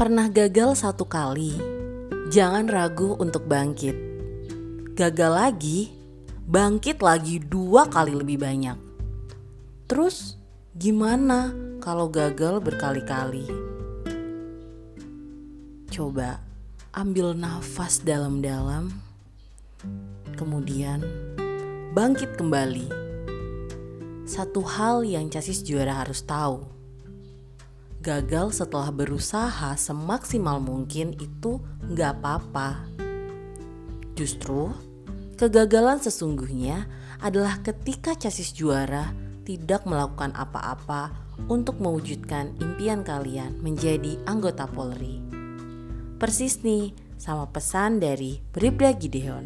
Pernah gagal satu kali, jangan ragu untuk bangkit. Gagal lagi, bangkit lagi dua kali lebih banyak. Terus, gimana kalau gagal berkali-kali? Coba ambil nafas dalam-dalam, kemudian bangkit kembali. Satu hal yang casis juara harus tahu gagal setelah berusaha semaksimal mungkin itu nggak apa-apa. Justru, kegagalan sesungguhnya adalah ketika casis juara tidak melakukan apa-apa untuk mewujudkan impian kalian menjadi anggota Polri. Persis nih sama pesan dari Bribda Gideon.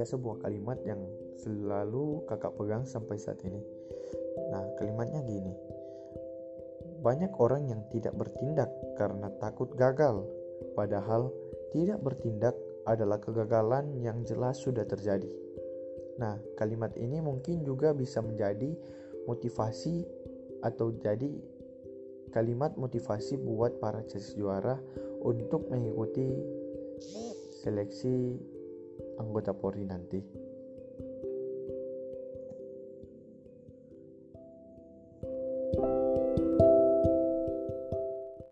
Ada sebuah kalimat yang selalu kakak pegang sampai saat ini. Nah, kalimatnya gini. Banyak orang yang tidak bertindak karena takut gagal, padahal tidak bertindak adalah kegagalan yang jelas sudah terjadi. Nah, kalimat ini mungkin juga bisa menjadi motivasi atau jadi kalimat motivasi buat para juara untuk mengikuti seleksi anggota Polri nanti.